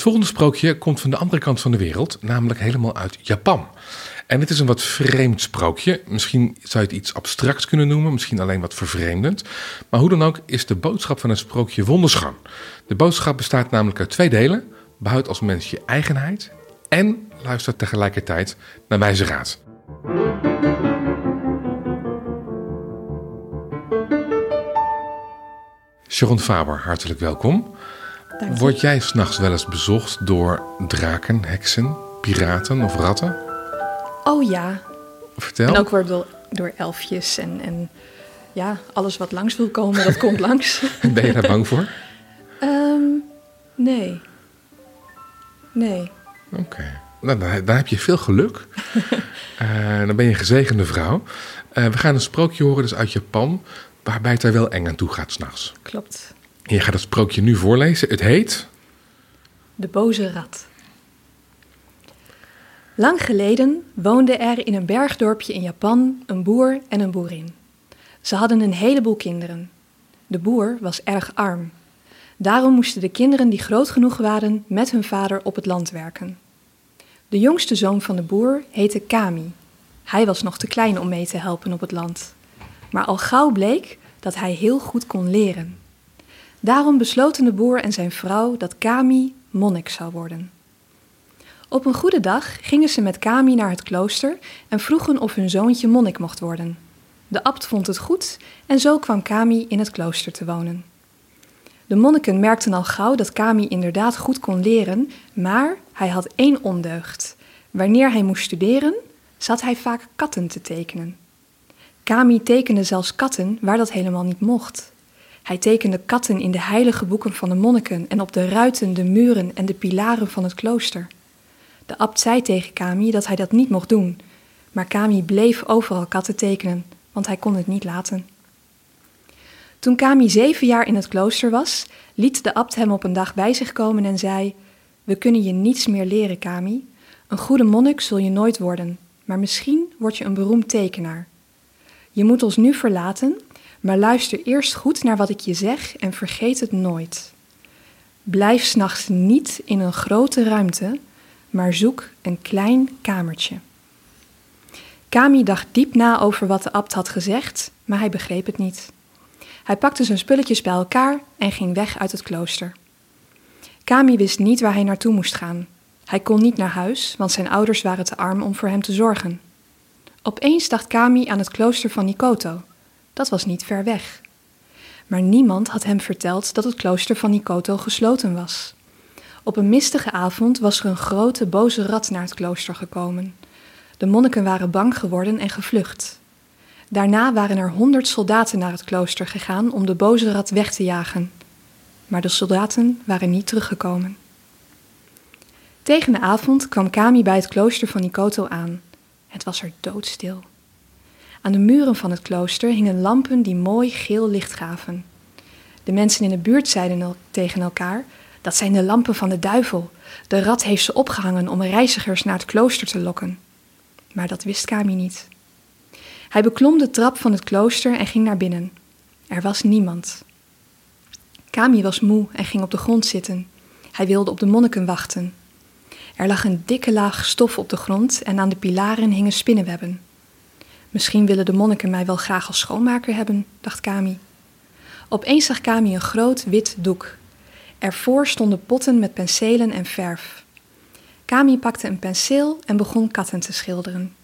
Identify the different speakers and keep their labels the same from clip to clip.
Speaker 1: Het volgende sprookje komt van de andere kant van de wereld, namelijk helemaal uit Japan. En het is een wat vreemd sprookje. Misschien zou je het iets abstracts kunnen noemen, misschien alleen wat vervreemdend. Maar hoe dan ook is de boodschap van het sprookje wonderschoon. De boodschap bestaat namelijk uit twee delen. Behoud als mens je eigenheid en luister tegelijkertijd naar wijze raad. Sharon Faber, hartelijk welkom.
Speaker 2: Dank.
Speaker 1: Word jij s'nachts wel eens bezocht door draken, heksen, piraten of ratten?
Speaker 2: Oh ja.
Speaker 1: Vertel.
Speaker 2: En ook weer door, door elfjes en, en ja, alles wat langs wil komen, dat komt langs.
Speaker 1: Ben je daar bang voor?
Speaker 2: Ehm, nee. Nee.
Speaker 1: Oké. Nou, dan, dan heb je veel geluk. Eh, dan ben je een gezegende vrouw. Eh, we gaan een sprookje horen, dus uit Japan, waarbij het er wel eng aan toe gaat s'nachts.
Speaker 2: Klopt.
Speaker 1: En je gaat het sprookje nu voorlezen. Het heet...
Speaker 2: De boze rat. Lang geleden woonde er in een bergdorpje in Japan een boer en een boerin. Ze hadden een heleboel kinderen. De boer was erg arm. Daarom moesten de kinderen die groot genoeg waren met hun vader op het land werken. De jongste zoon van de boer heette Kami. Hij was nog te klein om mee te helpen op het land. Maar al gauw bleek dat hij heel goed kon leren. Daarom besloten de boer en zijn vrouw dat Kami monnik zou worden. Op een goede dag gingen ze met Kami naar het klooster en vroegen of hun zoontje monnik mocht worden. De abt vond het goed en zo kwam Kami in het klooster te wonen. De monniken merkten al gauw dat Kami inderdaad goed kon leren, maar hij had één ondeugd. Wanneer hij moest studeren, zat hij vaak katten te tekenen. Kami tekende zelfs katten waar dat helemaal niet mocht. Hij tekende katten in de heilige boeken van de monniken en op de ruiten, de muren en de pilaren van het klooster. De abt zei tegen Kami dat hij dat niet mocht doen, maar Kami bleef overal katten tekenen, want hij kon het niet laten. Toen Kami zeven jaar in het klooster was, liet de abt hem op een dag bij zich komen en zei: We kunnen je niets meer leren, Kami. Een goede monnik zul je nooit worden, maar misschien word je een beroemd tekenaar. Je moet ons nu verlaten, maar luister eerst goed naar wat ik je zeg en vergeet het nooit. Blijf s'nachts niet in een grote ruimte, maar zoek een klein kamertje. Kami dacht diep na over wat de abt had gezegd, maar hij begreep het niet. Hij pakte zijn spulletjes bij elkaar en ging weg uit het klooster. Kami wist niet waar hij naartoe moest gaan. Hij kon niet naar huis, want zijn ouders waren te arm om voor hem te zorgen. Opeens dacht Kami aan het klooster van Nikoto. Dat was niet ver weg. Maar niemand had hem verteld dat het klooster van Nikoto gesloten was. Op een mistige avond was er een grote boze rat naar het klooster gekomen. De monniken waren bang geworden en gevlucht. Daarna waren er honderd soldaten naar het klooster gegaan om de boze rat weg te jagen. Maar de soldaten waren niet teruggekomen. Tegen de avond kwam Kami bij het klooster van Nikoto aan. Het was er doodstil. Aan de muren van het klooster hingen lampen die mooi geel licht gaven. De mensen in de buurt zeiden tegen elkaar: Dat zijn de lampen van de duivel. De rat heeft ze opgehangen om reizigers naar het klooster te lokken. Maar dat wist Kami niet. Hij beklom de trap van het klooster en ging naar binnen. Er was niemand. Kami was moe en ging op de grond zitten. Hij wilde op de monniken wachten. Er lag een dikke laag stof op de grond en aan de pilaren hingen spinnenwebben. Misschien willen de monniken mij wel graag als schoonmaker hebben, dacht Kami. Opeens zag Kami een groot wit doek. Ervoor stonden potten met penselen en verf. Kami pakte een penseel en begon katten te schilderen.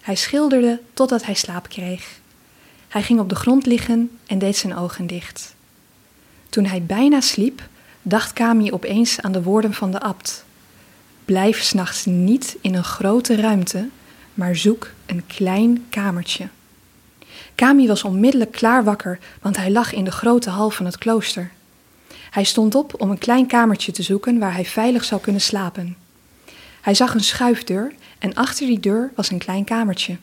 Speaker 2: Hij schilderde totdat hij slaap kreeg. Hij ging op de grond liggen en deed zijn ogen dicht. Toen hij bijna sliep, dacht Kami opeens aan de woorden van de abt. Blijf s'nachts niet in een grote ruimte, maar zoek een klein kamertje. Kami was onmiddellijk klaar wakker, want hij lag in de grote hal van het klooster. Hij stond op om een klein kamertje te zoeken waar hij veilig zou kunnen slapen. Hij zag een schuifdeur en achter die deur was een klein kamertje.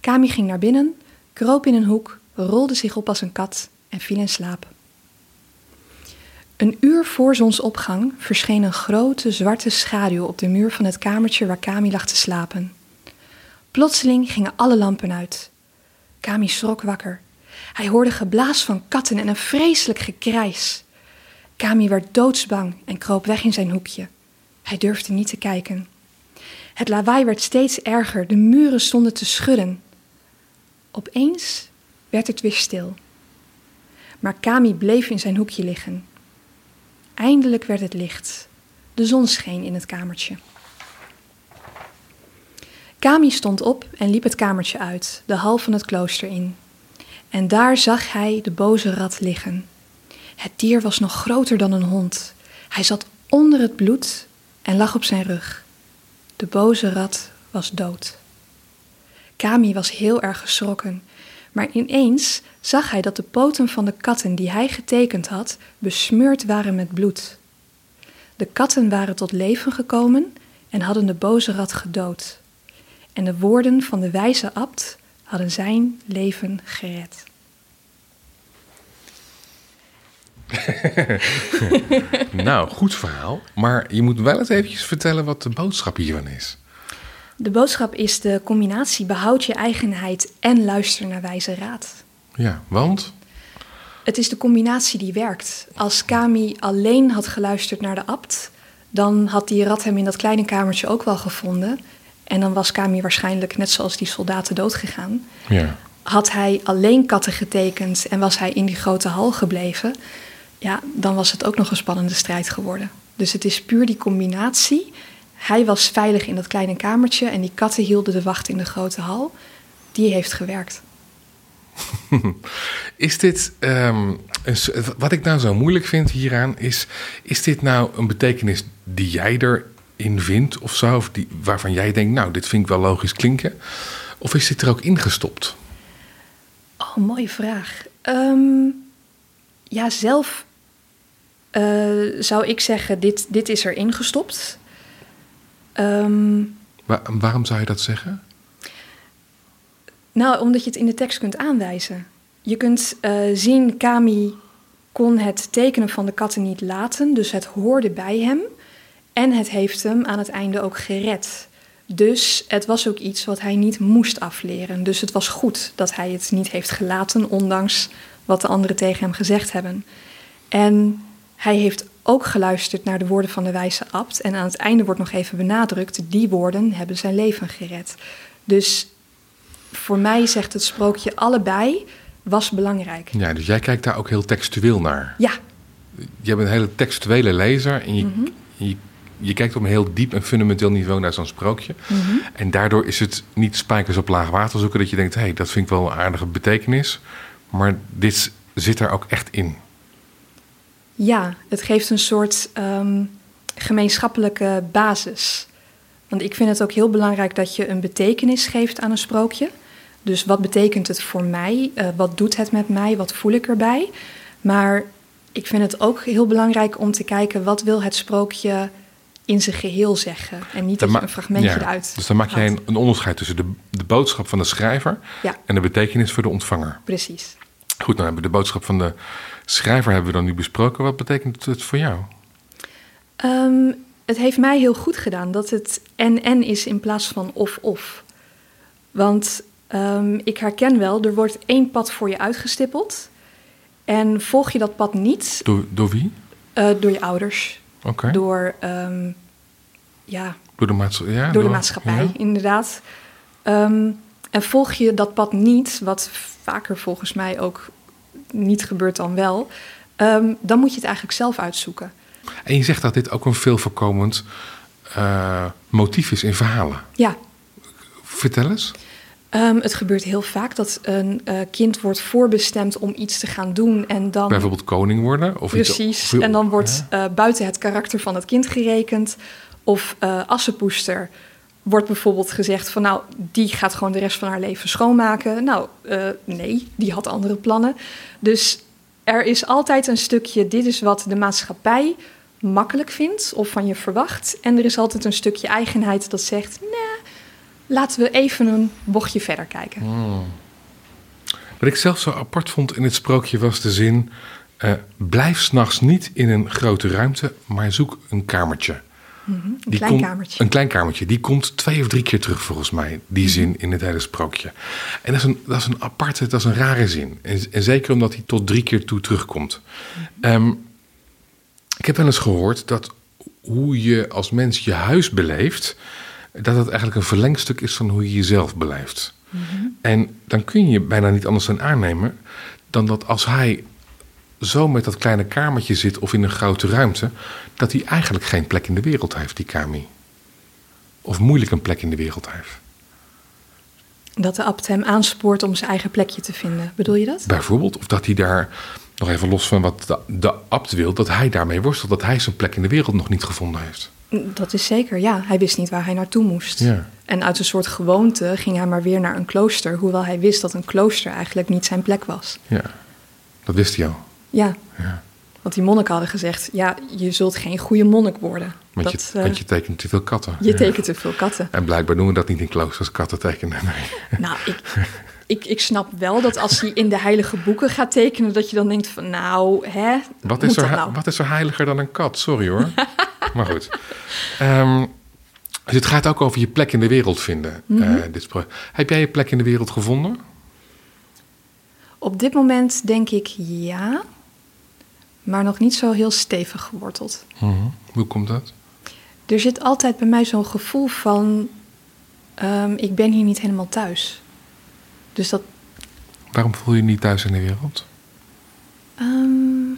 Speaker 2: Kami ging naar binnen, kroop in een hoek, rolde zich op als een kat en viel in slaap. Een uur voor zonsopgang verscheen een grote zwarte schaduw op de muur van het kamertje waar Kami lag te slapen. Plotseling gingen alle lampen uit. Kami schrok wakker. Hij hoorde geblaas van katten en een vreselijk gekrijs. Kami werd doodsbang en kroop weg in zijn hoekje. Hij durfde niet te kijken. Het lawaai werd steeds erger, de muren stonden te schudden. Opeens werd het weer stil. Maar Kami bleef in zijn hoekje liggen. Eindelijk werd het licht. De zon scheen in het kamertje. Kami stond op en liep het kamertje uit, de hal van het klooster in. En daar zag hij de boze rat liggen. Het dier was nog groter dan een hond. Hij zat onder het bloed en lag op zijn rug. De boze rat was dood. Kami was heel erg geschrokken, maar ineens zag hij dat de poten van de katten die hij getekend had besmeurd waren met bloed. De katten waren tot leven gekomen en hadden de boze rat gedood. En de woorden van de wijze abt hadden zijn leven gered.
Speaker 1: nou, goed verhaal. Maar je moet wel eens eventjes vertellen wat de boodschap hiervan is.
Speaker 2: De boodschap is de combinatie behoud je eigenheid en luister naar wijze raad.
Speaker 1: Ja, want?
Speaker 2: Het is de combinatie die werkt. Als Kami alleen had geluisterd naar de abt, dan had die rat hem in dat kleine kamertje ook wel gevonden. En dan was Kami waarschijnlijk net zoals die soldaten doodgegaan.
Speaker 1: Ja.
Speaker 2: Had hij alleen katten getekend en was hij in die grote hal gebleven, ja, dan was het ook nog een spannende strijd geworden. Dus het is puur die combinatie. Hij was veilig in dat kleine kamertje en die katten hielden de wacht in de grote hal. Die heeft gewerkt.
Speaker 1: Is dit, ehm, wat ik nou zo moeilijk vind hieraan, is, is dit nou een betekenis die jij erin vindt of zo? Of die, waarvan jij denkt, nou, dit vind ik wel logisch klinken? Of is dit er ook ingestopt?
Speaker 2: Oh, mooie vraag. Ehm, ja, zelf uh, zou ik zeggen, dit, dit is er ingestopt.
Speaker 1: Um, waarom zou je dat zeggen?
Speaker 2: Nou, omdat je het in de tekst kunt aanwijzen. Je kunt uh, zien, Kami kon het tekenen van de katten niet laten, dus het hoorde bij hem. En het heeft hem aan het einde ook gered. Dus het was ook iets wat hij niet moest afleren. Dus het was goed dat hij het niet heeft gelaten, ondanks wat de anderen tegen hem gezegd hebben. En hij heeft ook geluisterd naar de woorden van de wijze abt. En aan het einde wordt nog even benadrukt: die woorden hebben zijn leven gered. Dus voor mij zegt het sprookje allebei was belangrijk.
Speaker 1: Ja, dus jij kijkt daar ook heel textueel naar.
Speaker 2: Ja.
Speaker 1: Je bent een hele textuele lezer en je, mhm. je, je, kijkt op een heel diep en fundamenteel niveau naar zo'n sprookje. Mhm. En daardoor is het niet spijkers op laag water zoeken dat je denkt: hé, hey, dat vind ik wel een aardige betekenis. Maar dit zit er ook echt in.
Speaker 2: Ja, het geeft een soort um, gemeenschappelijke basis. Want ik vind het ook heel belangrijk dat je een betekenis geeft aan een sprookje. Dus wat betekent het voor mij? Uh, wat doet het met mij? Wat voel ik erbij? Maar ik vind het ook heel belangrijk om te kijken wat wil het sprookje in zijn geheel zeggen. En niet een fragmentje ja, eruit.
Speaker 1: Dus dan maak jij een, een, onderscheid tussen de, de boodschap van de schrijver
Speaker 2: ja.
Speaker 1: en de betekenis voor de ontvanger.
Speaker 2: Precies.
Speaker 1: Goed, dan hebben we de boodschap van de schrijver hebben we dan nu besproken. Wat betekent het voor jou?
Speaker 2: Um, het heeft mij heel goed gedaan dat het en-en is in plaats van of-of. Want um, ik herken wel, er wordt één pad voor je uitgestippeld. En volg je dat pad niet...
Speaker 1: Door, door wie?
Speaker 2: Uh, door je ouders.
Speaker 1: Oké.
Speaker 2: Door, um, ja,
Speaker 1: door de, maats ja,
Speaker 2: door, de maatschappij, ja. inderdaad. Um, en volg je dat pad niet, wat vaker volgens mij ook niet gebeurt dan wel, um, dan moet je het eigenlijk zelf uitzoeken.
Speaker 1: En je zegt dat dit ook een veel voorkomend uh, motief is in verhalen.
Speaker 2: Ja.
Speaker 1: Vertel eens.
Speaker 2: Um, het gebeurt heel vaak dat een uh, kind wordt voorbestemd om iets te gaan doen en dan...
Speaker 1: Bijvoorbeeld koning worden? Of
Speaker 2: Precies, iets, of... en dan wordt ja. uh, buiten het karakter van het kind gerekend. Of uh, assenpoester wordt bijvoorbeeld gezegd van nou, die gaat gewoon de rest van haar leven schoonmaken. Nou, uh, nee, die had andere plannen. Dus er is altijd een stukje, dit is wat de maatschappij makkelijk vindt of van je verwacht. En er is altijd een stukje eigenheid dat zegt, nee, laten we even een bochtje verder kijken.
Speaker 1: Hmm. Wat ik zelf zo apart vond in het sprookje was de zin, uh, blijf s'nachts niet in een grote ruimte, maar zoek een kamertje.
Speaker 2: Mm -hmm. Een klein kamertje.
Speaker 1: Een klein kamertje. Die komt twee of drie keer terug volgens mij, die -hmm. zin in het hele sprookje. En dat is een, dat is een aparte, dat is een rare zin. En, en zeker omdat hij tot drie keer toe terugkomt. Mm -hmm. um, Ik heb wel eens gehoord dat hoe je als mens je huis beleeft, dat het eigenlijk een verlengstuk is van hoe je jezelf beleeft. En dan kun je bijna niet anders dan aannemen dan dat als hij zo met dat kleine kamertje zit of in een grote ruimte, dat hij eigenlijk geen plek in de wereld heeft, die Kami. Of moeilijk een plek in de wereld heeft.
Speaker 2: Dat de abt hem aanspoort om zijn eigen plekje te vinden. Bedoel je dat?
Speaker 1: Bijvoorbeeld, of dat hij daar, nog even los van wat de, de abt wil, dat hij daarmee worstelt, dat hij zijn plek in de wereld nog niet gevonden heeft.
Speaker 2: Dat is zeker, ja. Hij wist niet waar hij naartoe moest.
Speaker 1: Ja.
Speaker 2: En uit een soort gewoonte ging hij maar weer naar een klooster, hoewel hij wist dat een klooster eigenlijk niet zijn plek was.
Speaker 1: Ja, dat wist hij al.
Speaker 2: Ja,
Speaker 1: Ja.
Speaker 2: want die monniken hadden gezegd, ja, je zult geen goede monnik worden.
Speaker 1: Want,
Speaker 2: dat,
Speaker 1: je,
Speaker 2: eh,
Speaker 1: want je tekent te veel katten.
Speaker 2: je
Speaker 1: Ja.
Speaker 2: tekent te veel katten.
Speaker 1: En blijkbaar doen we dat niet in kloosters, katten tekenen. Nee.
Speaker 2: Nou, ik, ik, ik snap wel dat als hij in de heilige boeken gaat tekenen, dat je dan denkt van, nou, hè,
Speaker 1: Wat is, er,
Speaker 2: nou?
Speaker 1: wat is er heiliger dan een kat? Sorry hoor. maar goed. Ehm, dus het gaat ook over je plek in de wereld vinden. Eh, dit Heb jij je plek in de wereld gevonden?
Speaker 2: Op dit moment denk ik ja, maar nog niet zo heel stevig geworteld.
Speaker 1: Hoe komt dat?
Speaker 2: Er zit altijd bij mij zo'n gevoel van, ehm, ik ben hier niet helemaal thuis. Dus dat,
Speaker 1: Waarom voel je je niet thuis in de wereld?
Speaker 2: ehm,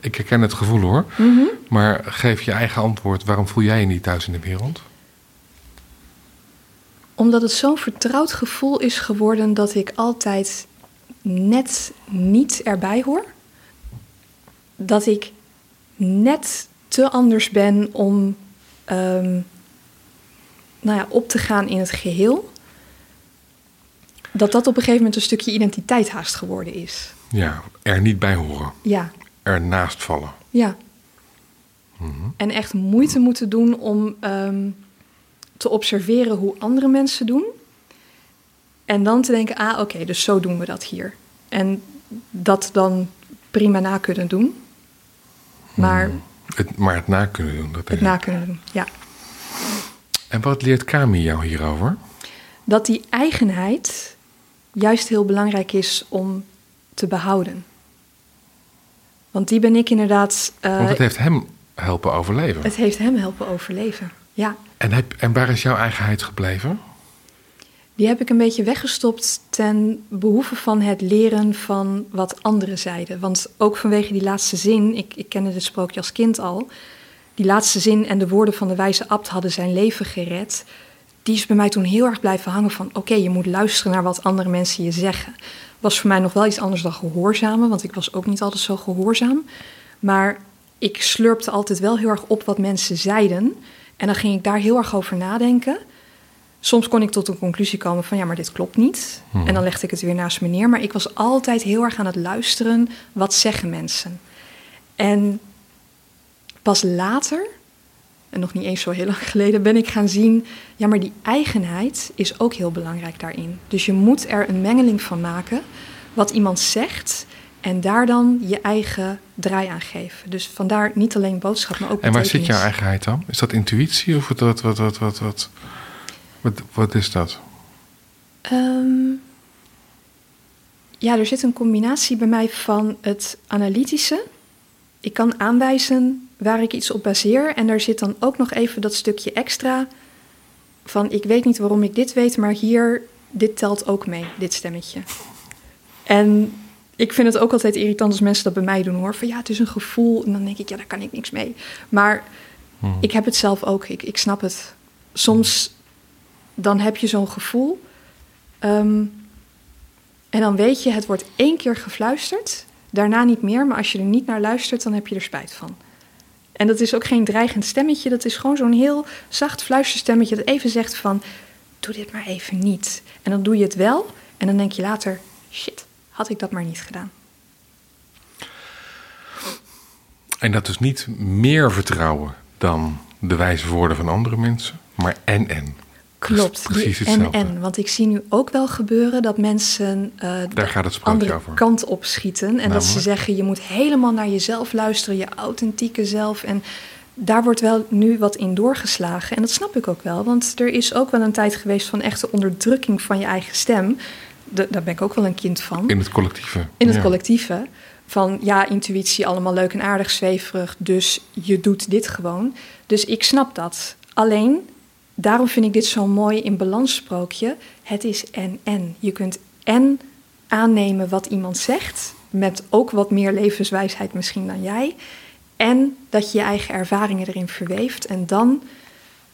Speaker 1: Ik herken het gevoel hoor.
Speaker 2: mhm.
Speaker 1: Maar geef je eigen antwoord. Waarom voel jij je niet thuis in de wereld?
Speaker 2: omdat het zo'n vertrouwd gevoel is geworden dat ik altijd net niet erbij hoor. Dat ik net te anders ben om ehm, nou ja, op te gaan in het geheel. Dat dat op een gegeven moment een stukje identiteit haast geworden is.
Speaker 1: Ja, er niet bij horen.
Speaker 2: Ja,
Speaker 1: Ernaast vallen.
Speaker 2: ja. En echt moeite moeten doen om ehm, te observeren hoe andere mensen doen. En dan te denken, ah oké, dus zo doen we dat hier. En dat dan prima na kunnen doen. Maar
Speaker 1: Het, maar het na kunnen doen. Dat
Speaker 2: het
Speaker 1: denk
Speaker 2: na
Speaker 1: ik.
Speaker 2: kunnen doen, ja.
Speaker 1: En wat leert Kami jou hierover?
Speaker 2: Dat die eigenheid juist heel belangrijk is om te behouden. Want die ben ik inderdaad... eh,
Speaker 1: Want het heeft hem helpen overleven.
Speaker 2: het heeft hem helpen overleven, ja.
Speaker 1: En, heb, en waar is jouw eigenheid gebleven?
Speaker 2: Die heb ik een beetje weggestopt ten behoeve van het leren van wat anderen zeiden. Want ook vanwege die laatste zin, ik, ik kende dit sprookje als kind al. Die laatste zin en de woorden van de wijze abt hadden zijn leven gered. Die is bij mij toen heel erg blijven hangen van... oké, je moet luisteren naar wat andere mensen je zeggen. Was voor mij nog wel iets anders dan gehoorzamen... want ik was ook niet altijd zo gehoorzaam. Maar ik slurpte altijd wel heel erg op wat mensen zeiden... en dan ging ik daar heel erg over nadenken... Soms kon ik tot een conclusie komen van ja, maar dit klopt niet. En dan legde ik het weer naast me neer. Maar ik was altijd heel erg aan het luisteren. Wat zeggen mensen? En pas later, en nog niet eens zo heel lang geleden, ben ik gaan zien... ja, maar die eigenheid is ook heel belangrijk daarin. Dus je moet er een mengeling van maken. Wat iemand zegt en daar dan je eigen draai aan geven. Dus vandaar niet alleen boodschap, maar ook
Speaker 1: En waar zit jouw eigenheid dan? Is dat intuïtie of wat, wat, wat, wat, wat, wat, wat, is dat?
Speaker 2: Ehm, ja, er zit een combinatie bij mij van het analytische. Ik kan aanwijzen waar ik iets op baseer. En daar zit dan ook nog even dat stukje extra van ik weet niet waarom ik dit weet, maar hier, dit telt ook mee, dit stemmetje. En ik vind het ook altijd irritant als mensen dat bij mij doen hoor. Van ja, het is een gevoel. En dan denk ik, ja, daar kan ik niks mee. Maar ik heb het zelf ook. Ik, ik snap het. Soms dan heb je zo'n gevoel. ehm, en dan weet je, het wordt één keer gefluisterd. Daarna niet meer. Maar als je er niet naar luistert, dan heb je er spijt van. En dat is ook geen dreigend stemmetje. Dat is gewoon zo'n heel zacht fluisterstemmetje dat even zegt van... Doe dit maar even niet. En dan doe je het wel. En dan denk je later, shit, had ik dat maar niet gedaan.
Speaker 1: En dat is niet meer vertrouwen dan de wijze woorden van andere mensen, maar en en.
Speaker 2: Klopt,
Speaker 1: Precies
Speaker 2: die en
Speaker 1: hetzelfde.
Speaker 2: en. Want ik zie nu ook wel gebeuren dat mensen eh,
Speaker 1: Daar
Speaker 2: de
Speaker 1: gaat het
Speaker 2: andere
Speaker 1: over.
Speaker 2: kant op schieten. En dat ze zeggen, je moet helemaal naar jezelf luisteren, je authentieke zelf. En daar wordt wel nu wat in doorgeslagen. En dat snap ik ook wel, want er is ook wel een tijd geweest van echte onderdrukking van je eigen stem. De- daar ben ik ook wel een kind van
Speaker 1: In het collectieve.
Speaker 2: in het
Speaker 1: Ja.
Speaker 2: collectieve. van ja, intuïtie allemaal leuk en aardig, zweverig, dus je doet dit gewoon. Dus ik snap dat. Alleen, daarom vind ik dit zo mooi in balanssprookje. Het is en-en. Je kunt en aannemen wat iemand zegt, met ook wat meer levenswijsheid misschien dan jij. En dat je je eigen ervaringen erin verweeft. En dan,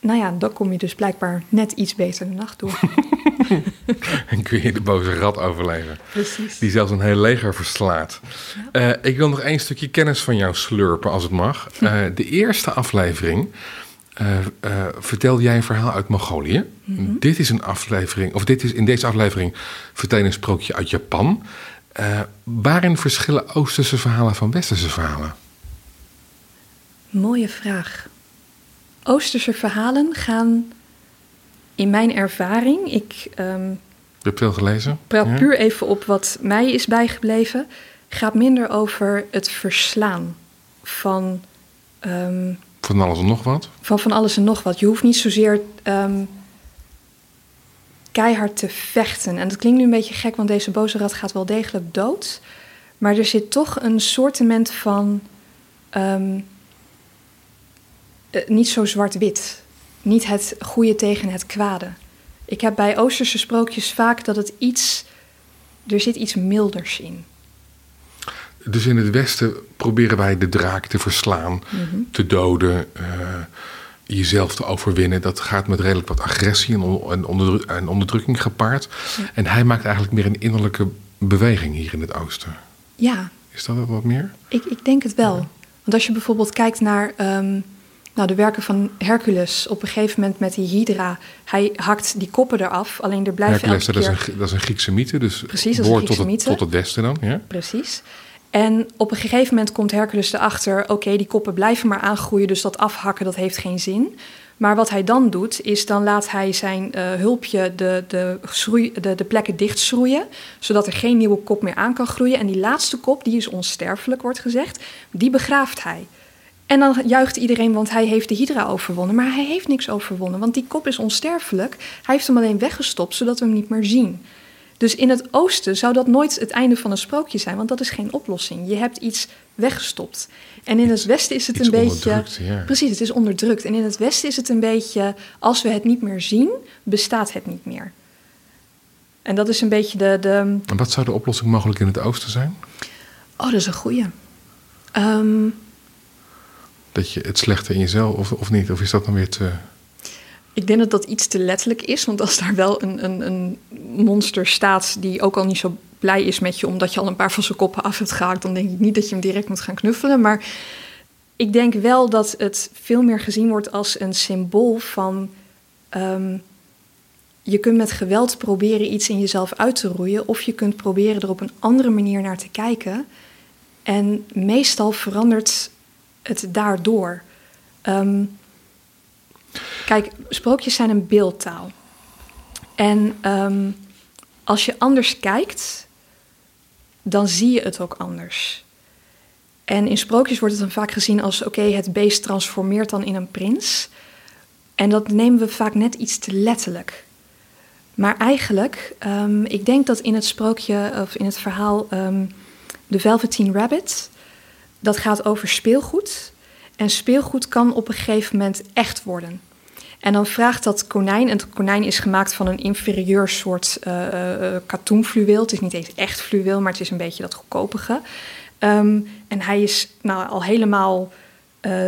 Speaker 2: nou ja, dan kom je dus blijkbaar net iets beter de nacht door.
Speaker 1: en kun je de boze rat overleven.
Speaker 2: Precies.
Speaker 1: Die zelfs een heel leger verslaat. Eh, ik wil nog één stukje kennis van jou slurpen, als het mag. Uh, de eerste aflevering uh, vertelde jij een verhaal uit Mongolië.
Speaker 2: Mhm.
Speaker 1: Dit is een aflevering, of dit is in deze aflevering vertel je een sprookje uit Japan. waarin verschillen Oosterse verhalen van Westerse verhalen?
Speaker 2: Mooie vraag. Oosterse verhalen gaan in mijn ervaring, ik um,
Speaker 1: je hebt veel gelezen.
Speaker 2: praat ja. puur even op wat mij is bijgebleven, gaat minder over het verslaan van. Um,
Speaker 1: van alles en nog wat?
Speaker 2: Van van alles en nog wat. Je hoeft niet zozeer um, keihard te vechten. En dat klinkt nu een beetje gek, want deze boze rat gaat wel degelijk dood. Maar er zit toch een soortement van. Um, uh, niet zo zwart-wit. Niet het goede tegen het kwade. Ik heb bij Oosterse sprookjes vaak dat het iets. Er zit iets milders in.
Speaker 1: Dus in het Westen proberen wij de draak te verslaan,
Speaker 2: Mhm.
Speaker 1: te doden, uh, jezelf te overwinnen. Dat gaat met redelijk wat agressie en, on- en, onderdru- en onderdrukking gepaard.
Speaker 2: Ja.
Speaker 1: En hij maakt eigenlijk meer een innerlijke beweging hier in het Oosten.
Speaker 2: Ja,
Speaker 1: Is dat wat meer?
Speaker 2: ik, ik denk het wel. Want als je bijvoorbeeld kijkt naar um, nou, de werken van Hercules, op een gegeven moment met die Hydra, hij hakt die koppen eraf, alleen er blijven
Speaker 1: Hercules,
Speaker 2: elke
Speaker 1: dat, is een, dat is een Griekse mythe, dus
Speaker 2: Precies, dat is een
Speaker 1: behoort tot, het,
Speaker 2: mythe.
Speaker 1: tot het Westen dan. Ja?
Speaker 2: Precies. En op een gegeven moment komt Hercules erachter: oké, die koppen blijven maar aangroeien, dus dat afhakken dat heeft geen zin. Maar wat hij dan doet, is dan laat hij zijn uh, hulpje de, de, de, de plekken dichtschroeien, zodat er geen nieuwe kop meer aan kan groeien. En die laatste kop, die is onsterfelijk, wordt gezegd, die begraaft hij. En dan juicht iedereen, want hij heeft de Hydra overwonnen. Maar hij heeft niks overwonnen, want die kop is onsterfelijk. Hij heeft hem alleen weggestopt, zodat we hem niet meer zien. Dus in het oosten zou dat nooit het einde van een sprookje zijn, want dat is geen oplossing. Je hebt iets weggestopt. En in het westen is het
Speaker 1: Iets
Speaker 2: een beetje.
Speaker 1: Ja.
Speaker 2: Precies, het is onderdrukt. En in het westen is het een beetje. Als we het niet meer zien, bestaat het niet meer. En dat is een beetje de. de...
Speaker 1: En wat zou de oplossing mogelijk in het oosten zijn?
Speaker 2: Oh, dat is een goeie. Um,
Speaker 1: dat je het slechte in jezelf, of, of niet? Of is dat dan weer te.
Speaker 2: Ik denk dat dat iets te letterlijk is, want als daar wel een, een, een monster staat die ook al niet zo blij is met je omdat je al een paar van zijn koppen af hebt gehaakt, dan denk ik niet dat je hem direct moet gaan knuffelen. Maar ik denk wel dat het veel meer gezien wordt als een symbool van. Um, je kunt met geweld proberen iets in jezelf uit te roeien, of je kunt proberen er op een andere manier naar te kijken. En meestal verandert het daardoor. Um, Kijk, sprookjes zijn een beeldtaal. En um, als je anders kijkt, dan zie je het ook anders. En in sprookjes wordt het dan vaak gezien als: oké, het beest transformeert dan in een prins. En dat nemen we vaak net iets te letterlijk. Maar eigenlijk, um, ik denk dat in het sprookje of in het verhaal um, The Velveteen Rabbit, dat gaat over speelgoed. En speelgoed kan op een gegeven moment echt worden. En dan vraagt dat konijn, en het konijn is gemaakt van een inferieur soort uh, uh, katoenfluweel. Het is niet eens echt fluweel, maar het is een beetje dat goedkopige. Um, en hij is nou, al helemaal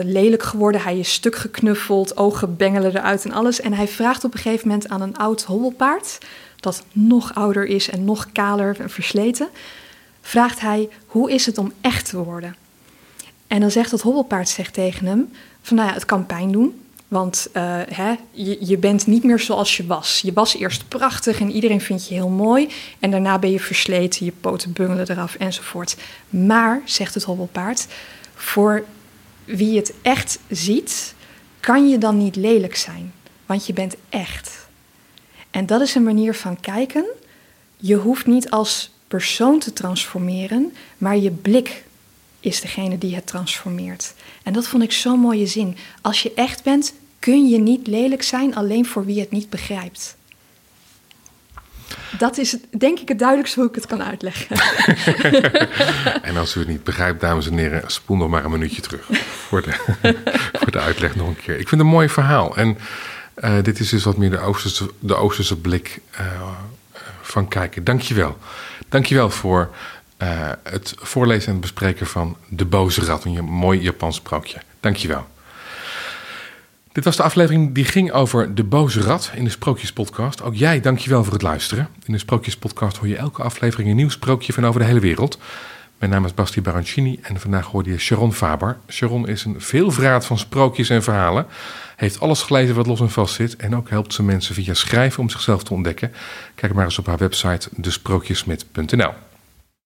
Speaker 2: lelijk geworden. Hij is stuk geknuffeld, ogen bengelen eruit en alles. En hij vraagt op een gegeven moment aan een oud hobbelpaard, dat nog ouder is en nog kaler en versleten, vraagt hij, hoe is het om echt te worden? En dan zegt dat hobbelpaard zegt tegen hem, van nou ja, het kan pijn doen, want uh, hè, je, je, bent niet meer zoals je was. Je was eerst prachtig en iedereen vindt je heel mooi. En daarna ben je versleten, je poten bungelen eraf enzovoort. Maar, zegt het hobbelpaard, voor wie het echt ziet, kan je dan niet lelijk zijn. Want je bent echt. En dat is een manier van kijken. Je hoeft niet als persoon te transformeren, maar je blik is degene die het transformeert. En dat vond ik zo'n mooie zin. Als je echt bent, kun je niet lelijk zijn alleen voor wie het niet begrijpt. Dat is denk ik het duidelijkste hoe ik het kan uitleggen.
Speaker 1: en als u het niet begrijpt, dames en heren, spoel nog maar een minuutje terug voor de, voor de uitleg nog een keer. Ik vind het een mooi verhaal. En uh, dit is dus wat meer de Oosterse, de Oosterse blik uh, van kijken. Dankjewel. Dankjewel voor uh, het voorlezen en bespreken van De Boze Rat. Een mooi Japans sprookje. Dankjewel. Dit was de aflevering die ging over De Boze Rat in de Sprookjespodcast. Ook jij, dankjewel voor het luisteren. In de Sprookjespodcast hoor je elke aflevering een nieuw sprookje van over de hele wereld. Mijn naam is Basti Barancini en vandaag hoorde je Sharon Faber. Sharon is een veelvraat van sprookjes en verhalen. Heeft alles gelezen wat los en vast zit. En ook helpt ze mensen via schrijven om zichzelf te ontdekken. Kijk maar eens op haar website desprookjesmit.nl.